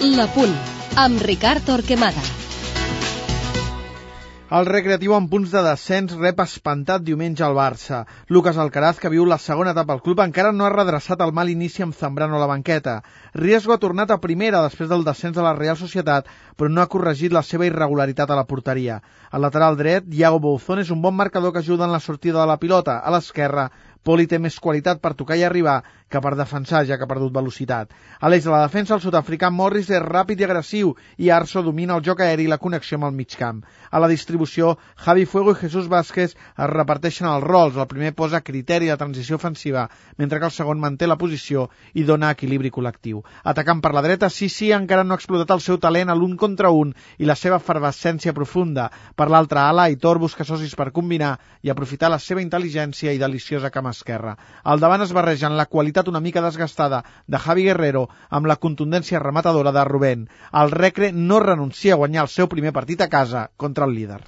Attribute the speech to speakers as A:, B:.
A: La Punt, amb Ricard Torquemada.
B: El recreatiu en punts de descens rep espantat diumenge al Barça. Lucas Alcaraz, que viu la segona etapa al club, encara no ha redreçat el mal inici amb Zambrano a la banqueta. Riesgo ha tornat a primera després del descens de la Real Societat, però no ha corregit la seva irregularitat a la porteria. Al lateral dret, Iago Bouzón és un bon marcador que ajuda en la sortida de la pilota. A l'esquerra, Poli té més qualitat per tocar i arribar que per defensar, ja que ha perdut velocitat. A l'eix de la defensa, el sud-africà Morris és ràpid i agressiu i Arso domina el joc aeri i la connexió amb el mig camp. A la distribució, Javi Fuego i Jesús Vázquez es reparteixen els rols. El primer posa criteri de transició ofensiva, mentre que el segon manté la posició i dona equilibri col·lectiu. Atacant per la dreta, Sissi encara no ha explotat el seu talent a l'un contra un i la seva efervescència profunda. Per l'altra ala, Aitor busca socis per combinar i aprofitar la seva intel·ligència i deliciosa cama esquerra. Al davant es barregen la qualitat una mica desgastada de Javi Guerrero amb la contundència rematadora de Rubén. El Recre no renuncia a guanyar el seu primer partit a casa contra el líder.